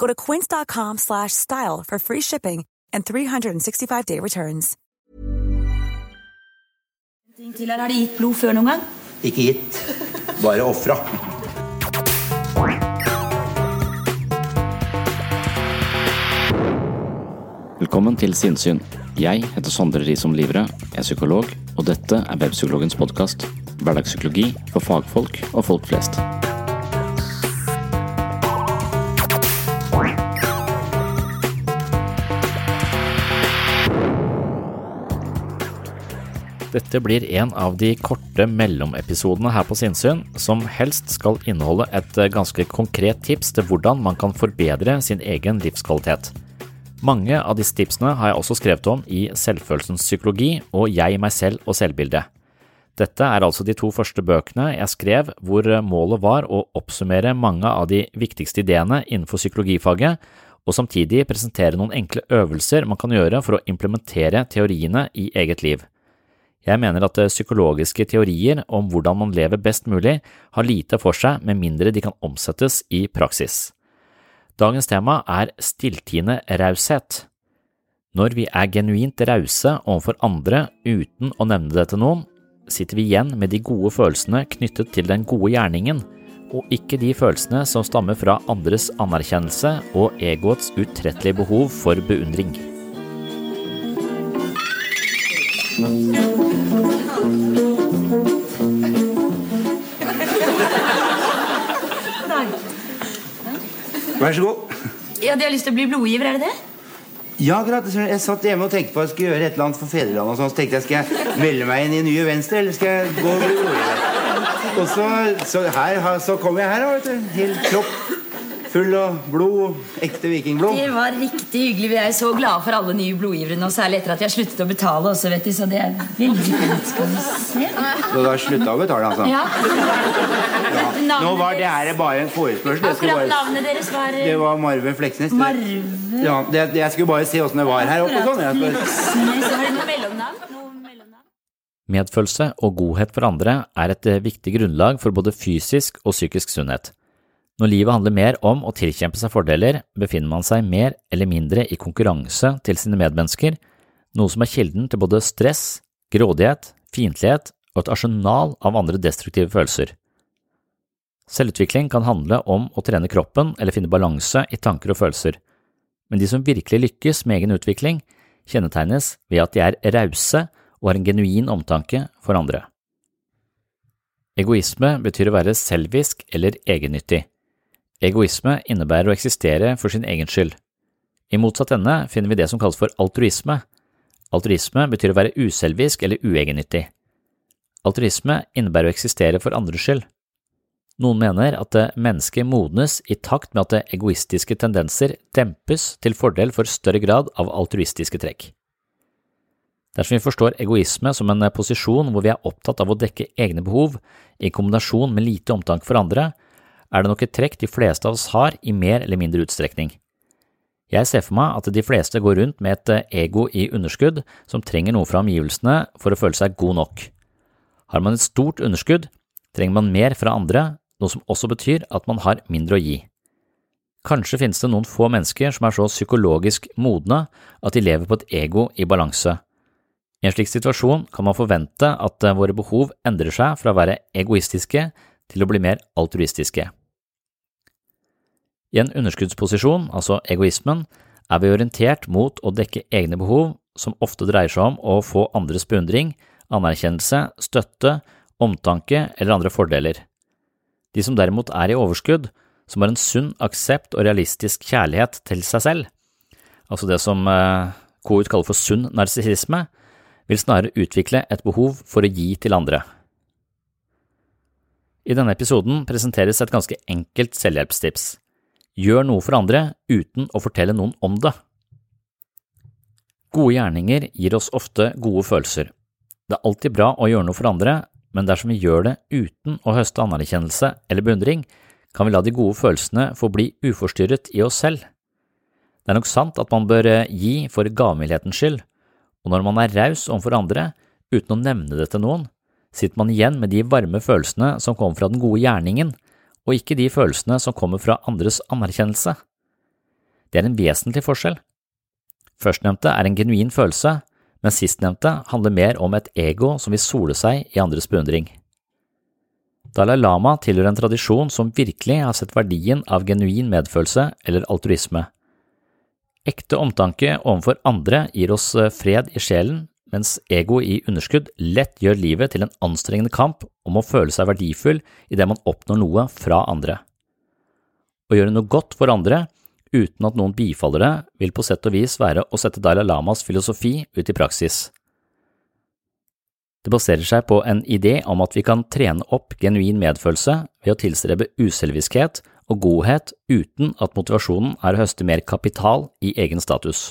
Go to quince.com slash style for free shipping and 365-day returns. Til her, Har de gitt blod før noen gang? Ikke gitt, bare ofra. Velkommen til Sinnsyn. Jeg heter Sondre Risom Livre, er psykolog, og dette er Webpsykologens podkast. Hverdagspsykologi for fagfolk og folk flest. Dette blir en av de korte mellomepisodene her på Sinnsyn, som helst skal inneholde et ganske konkret tips til hvordan man kan forbedre sin egen livskvalitet. Mange av disse tipsene har jeg også skrevet om i Selvfølelsens psykologi og Jeg, meg selv og selvbildet. Dette er altså de to første bøkene jeg skrev hvor målet var å oppsummere mange av de viktigste ideene innenfor psykologifaget, og samtidig presentere noen enkle øvelser man kan gjøre for å implementere teoriene i eget liv. Jeg mener at psykologiske teorier om hvordan man lever best mulig har lite for seg med mindre de kan omsettes i praksis. Dagens tema er stilltiende raushet. Når vi er genuint rause overfor andre uten å nevne det til noen, sitter vi igjen med de gode følelsene knyttet til den gode gjerningen, og ikke de følelsene som stammer fra andres anerkjennelse og egoets utrettelige behov for beundring. Vær så god. Ja, De har lyst til å bli blodgiver, er det det? Ja, akkurat. Jeg satt hjemme og tenkte på at jeg skulle gjøre et eller annet for fedrelandet. og sånn, Så tenkte jeg, Skal jeg melde meg inn i Nye Venstre, eller skal jeg gå og bli blodgiver? Og så, så, her, så kom jeg her, vet du. Helt kropp full av blod. Ekte vikingblod. Det var riktig hyggelig. Vi er så glade for alle nye blodgivere nå, særlig etter at de har sluttet å betale også, vet du. Så det er veldig fint. Skal vi se. Så du har slutta å betale, altså? Ja. Ja. Nå var det her bare en forespørsel. Akkurat navnet deres var det var Marve Fleksnes. Marve Ja, det, jeg skulle bare se åssen det var her oppe. og Sånn. Jeg skulle, Fleksnes. Har de? Noe mellomnavn? Medfølelse og godhet for andre er et viktig grunnlag for både fysisk og psykisk sunnhet. Når livet handler mer om å tilkjempe seg fordeler, befinner man seg mer eller mindre i konkurranse til sine medmennesker, noe som er kilden til både stress, grådighet, fiendtlighet og et arsenal av andre destruktive følelser. Selvutvikling kan handle om å trene kroppen eller finne balanse i tanker og følelser, men de som virkelig lykkes med egen utvikling, kjennetegnes ved at de er rause og har en genuin omtanke for andre. Egoisme betyr å være selvisk eller egennyttig. Egoisme innebærer å eksistere for sin egen skyld. I motsatt ende finner vi det som kalles for altruisme. Altruisme betyr å være uselvisk eller uegennyttig. Altruisme innebærer å eksistere for andres skyld. Noen mener at mennesket modnes i takt med at egoistiske tendenser dempes til fordel for større grad av altruistiske trekk. Dersom vi forstår egoisme som en posisjon hvor vi er opptatt av å dekke egne behov i kombinasjon med lite omtanke for andre, er det nok et trekk de fleste av oss har i mer eller mindre utstrekning. Jeg ser for meg at de fleste går rundt med et ego i underskudd som trenger noe fra omgivelsene for å føle seg god nok. Har man et stort underskudd, trenger man mer fra andre, noe som også betyr at man har mindre å gi. Kanskje finnes det noen få mennesker som er så psykologisk modne at de lever på et ego i balanse. I en slik situasjon kan man forvente at våre behov endrer seg fra å være egoistiske til å bli mer altruistiske. I en underskuddsposisjon, altså egoismen, er vi orientert mot å dekke egne behov, som ofte dreier seg om å få andres beundring, anerkjennelse, støtte, omtanke eller andre fordeler. De som derimot er i overskudd, som har en sunn aksept og realistisk kjærlighet til seg selv, altså det som eh, kaller for sunn narsissisme, vil snarere utvikle et behov for å gi til andre. I denne episoden presenteres et ganske enkelt selvhjelpstips. Gjør noe for andre uten å fortelle noen om det. Gode gjerninger gir oss ofte gode følelser. Det er alltid bra å gjøre noe for andre, men dersom vi gjør det uten å høste anerkjennelse eller beundring, kan vi la de gode følelsene få bli uforstyrret i oss selv. Det er nok sant at man bør eh, gi for gavmildhetens skyld, og når man er raus overfor andre uten å nevne det til noen, sitter man igjen med de varme følelsene som kommer fra den gode gjerningen, og ikke de følelsene som kommer fra andres anerkjennelse. Det er en vesentlig forskjell. Førstnevnte er en genuin følelse, men sistnevnte handler mer om et ego som vil sole seg i andres beundring. Dalai Lama tilhører en tradisjon som virkelig har sett verdien av genuin medfølelse eller altruisme. Ekte omtanke overfor andre gir oss eh, fred i sjelen mens ego i underskudd lett gjør livet til en anstrengende kamp om å føle seg verdifull idet man oppnår noe fra andre. Å gjøre noe godt for andre uten at noen bifaller det, vil på sett og vis være å sette Dalai Lamas filosofi ut i praksis. Det baserer seg på en idé om at vi kan trene opp genuin medfølelse ved å tilstrebe uselviskhet og godhet uten at motivasjonen er å høste mer kapital i egen status.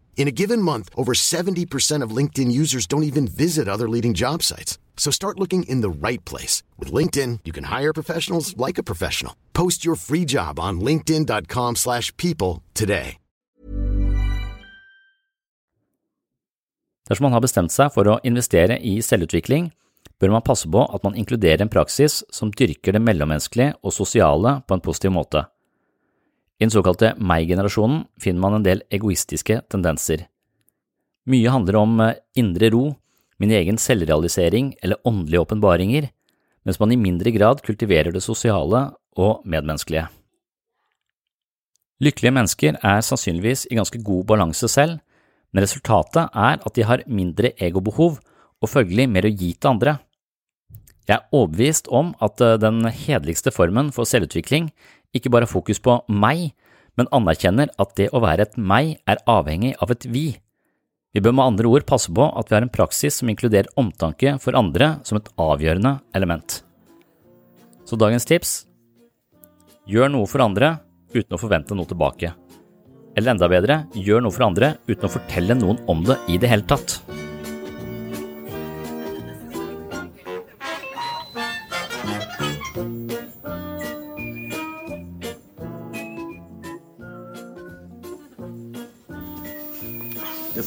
In a given month, over 70% of LinkedIn users don't even visit other leading job sites. So start looking in the right place. With LinkedIn, you can hire professionals like a professional. Post your free job on linkedin.com slash people today. Dersom man har bestemt seg for å investere i selvutvikling, bør man passe på at man inkluderer en praksis som dyrker det mellommenneskelige og sosiale på en positiv måte. I den såkalte meg-generasjonen finner man en del egoistiske tendenser. Mye handler om eh, indre ro, min egen selvrealisering eller åndelige åpenbaringer, mens man i mindre grad kultiverer det sosiale og medmenneskelige. Lykkelige mennesker er sannsynligvis i ganske god balanse selv, men resultatet er at de har mindre egobehov og følgelig mer å gi til andre. Jeg er overbevist om at eh, den hederligste formen for selvutvikling ikke bare fokus på meg, men anerkjenner at det å være et meg er avhengig av et vi. Vi bør med andre ord passe på at vi har en praksis som inkluderer omtanke for andre som et avgjørende element. Så dagens tips – gjør noe for andre uten å forvente noe tilbake. Eller enda bedre, gjør noe for andre uten å fortelle noen om det i det hele tatt.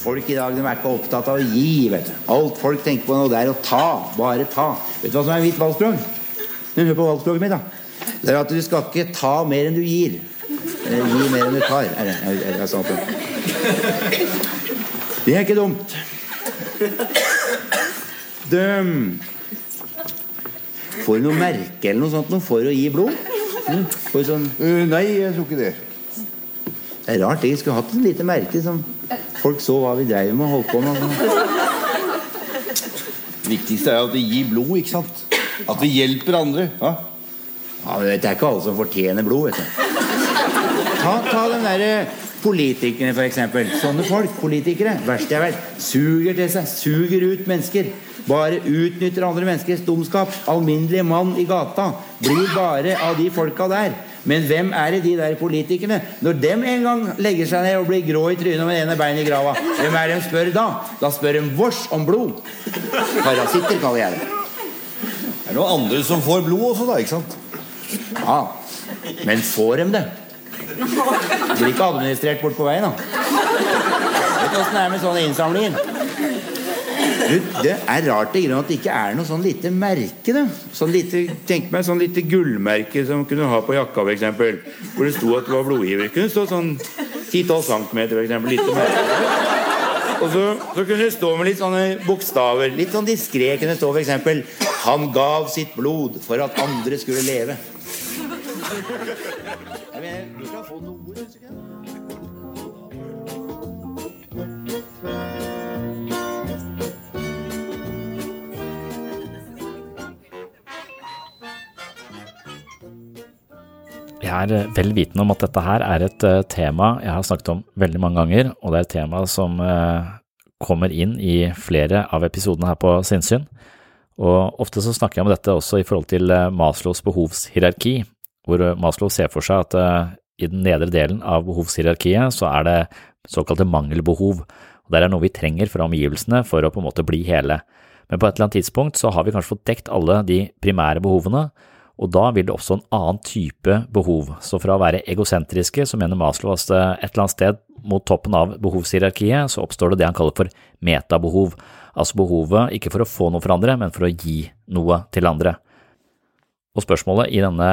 Folk i dag de er ikke opptatt av å gi. vet du. Alt folk tenker på nå, det er å ta. Bare ta. Vet du hva som er mitt valgspråk? Hør på valgspråket mitt, da. Det er at du skal ikke ta mer enn du gir. Eller Gi mer enn du tar. Er det, er, er det det? Er ikke dumt. Døm. Får du noe merke eller noe sånt for å gi blod? Mm. Får du sånn Eh, nei, jeg tror ikke det. Det er rart. Jeg skulle hatt et lite merke som folk så hva vi dreiv med og holdt på med. Det viktigste er at vi gir blod, ikke sant? At vi hjelper andre. Ja? Ja, men Det er ikke alle som fortjener blod. vet du. Ta, ta den derre politikerne, for eksempel. Sånne folk, politikere, verst jeg vet, suger til seg. Suger ut mennesker. Bare utnytter andre menneskers dumskap. Alminnelige mann i gata blir bare av de folka der. Men hvem er det de der politikerne? Når dem en gang legger seg ned og blir grå i trynet med ene beinet i grava, hvem er det de spør da? Da spør de vårs om blod. Parasitter, kaller jeg det. Det er noen andre som får blod også, da. ikke sant? Ja, men får de det? Blir ikke administrert bort på veien, da. Vet du åssen det er med sånne innsamlinger? Det er rart grunnen at det ikke er noe sånn lite merke. Da. Sånn lite, tenk meg sånn lite gullmerke som kunne ha på jakka, eksempel. Hvor det sto at det var blodgiver. Kunne stå sånn 10-12 cm, eksempel. Lite merke. Og så, så kunne det stå med litt sånne bokstaver. Litt sånn diskré kunne det stå eksempel 'Han gav sitt blod for at andre skulle leve'. Mener, du skal få noe, Jeg er eh, vel vitende om at dette her er et eh, tema jeg har snakket om veldig mange ganger, og det er et tema som eh, kommer inn i flere av episodene her på Sinnsyn. Og ofte så snakker jeg om dette også i forhold til Maslows behovshierarki, hvor Maslow ser for seg at i den nedre delen av behovshierarkiet så er det såkalte mangelbehov, og det er noe vi trenger fra omgivelsene for å på en måte bli hele. Men på et eller annet tidspunkt så har vi kanskje fått dekt alle de primære behovene, og da vil det oppstå en annen type behov. Så fra å være egosentriske, så mener Maslow at et eller annet sted mot toppen av behovshierarkiet, så oppstår det det han kaller for metabehov. Altså behovet ikke for å få noe for andre, men for å gi noe til andre. Og spørsmålet i denne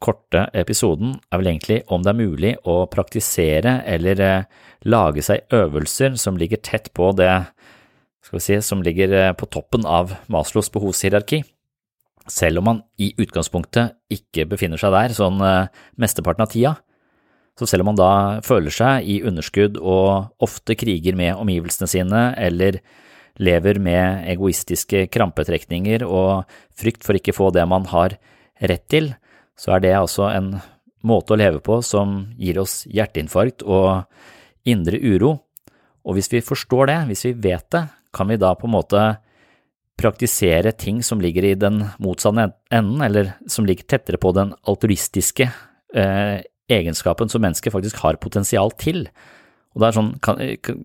korte episoden er vel egentlig om det er mulig å praktisere eller eh, lage seg øvelser som ligger tett på det skal vi si, som ligger eh, på toppen av Maslows behovshierarki selv om man i utgangspunktet ikke befinner seg der sånn eh, mesteparten av tida. Så selv om man da føler seg i underskudd og ofte kriger med omgivelsene sine eller lever med egoistiske krampetrekninger og frykt for ikke få det man har rett til, så er det altså en måte å leve på som gir oss hjerteinfarkt og indre uro. Og hvis vi forstår det, hvis vi vet det, kan vi da på en måte praktisere ting som ligger i den motsatte enden, eller som ligger tettere på den altruistiske eh, egenskapen som mennesket faktisk har potensial til. Og det er sånn kan,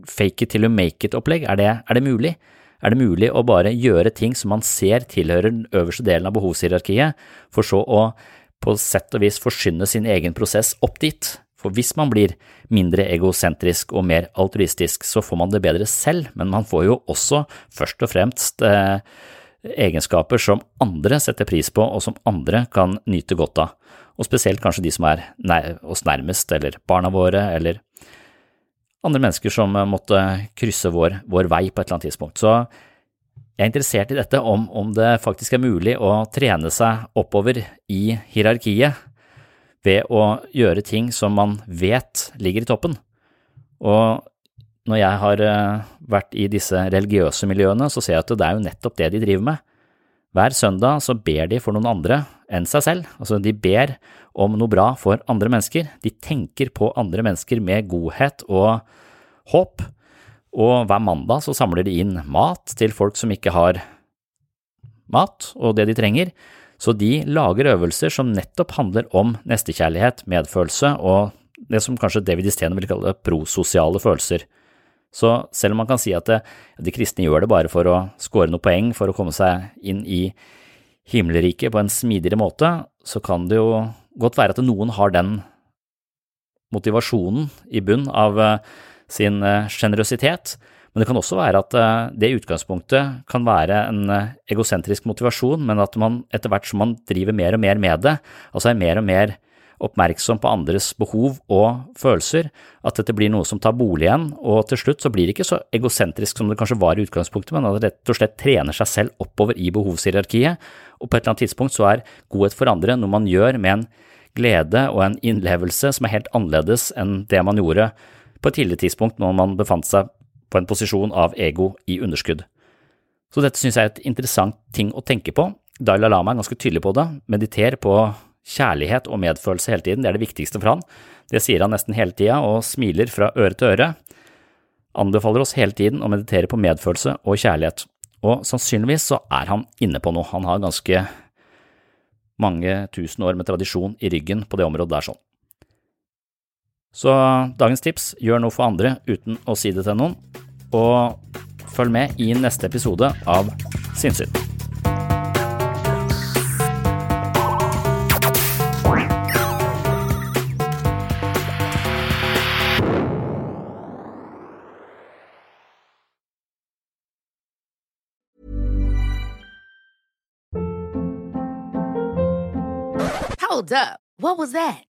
fake it till you make it-opplegg, er, er, det mulig? Er det mulig å bare gjøre ting som man ser tilhører den øverste delen av behovshierarkiet, for så å på sett og vis forsyne sin egen prosess opp dit? For hvis man blir mindre egosentrisk og mer altruistisk, så får man det bedre selv, men man får jo også først og fremst eh, egenskaper som andre setter pris på, og som andre kan nyte godt av. Og spesielt kanskje de som er oss nærmest, eller barna våre, eller andre mennesker som måtte krysse vår, vår vei på et eller annet tidspunkt. Så jeg er interessert i dette, om, om det faktisk er mulig å trene seg oppover i hierarkiet ved å gjøre ting som man vet ligger i toppen. Og når jeg har eh, vært i disse religiøse miljøene, så ser jeg at det er jo nettopp det de driver med. Hver søndag så ber de for noen andre enn seg selv, altså de ber om noe bra for andre mennesker. De tenker på andre mennesker med godhet og håp, og hver mandag så samler de inn mat til folk som ikke har mat og det de trenger, så de lager øvelser som nettopp handler om nestekjærlighet, medfølelse og det som kanskje David Istene vil kalle prososiale følelser. Så selv om man kan si at det, de kristne gjør det bare for å score noen poeng for å komme seg inn i himmelriket på en smidigere måte, så kan det jo godt være at noen har den motivasjonen i bunn av eh, sin sjenerøsitet. Men det kan også være at det i utgangspunktet kan være en egosentrisk motivasjon, men at man etter hvert som man driver mer og mer med det, altså er mer og mer oppmerksom på andres behov og følelser, at dette blir noe som tar bolig igjen, og til slutt så blir det ikke så egosentrisk som det kanskje var i utgangspunktet, men at det rett og slett trener seg selv oppover i behovshierarkiet, og på et eller annet tidspunkt så er godhet for andre noe man gjør med en glede og en innlevelse som er helt annerledes enn det man gjorde på et tidligere tidspunkt når man befant seg på en posisjon av ego i underskudd. Så dette synes jeg er et interessant ting å tenke på. Dalai Lama er ganske tydelig på det. Mediter på kjærlighet og medfølelse hele tiden, det er det viktigste for han. Det sier han nesten hele tida og smiler fra øre til øre. Anbefaler oss hele tiden å meditere på medfølelse og kjærlighet, og sannsynligvis så er han inne på noe. Han har ganske mange tusen år med tradisjon i ryggen på det området der sånn. Så dagens tips, gjør noe for andre uten å si det til noen, og følg med i neste episode av Sinnsyn. Hold up. What was that?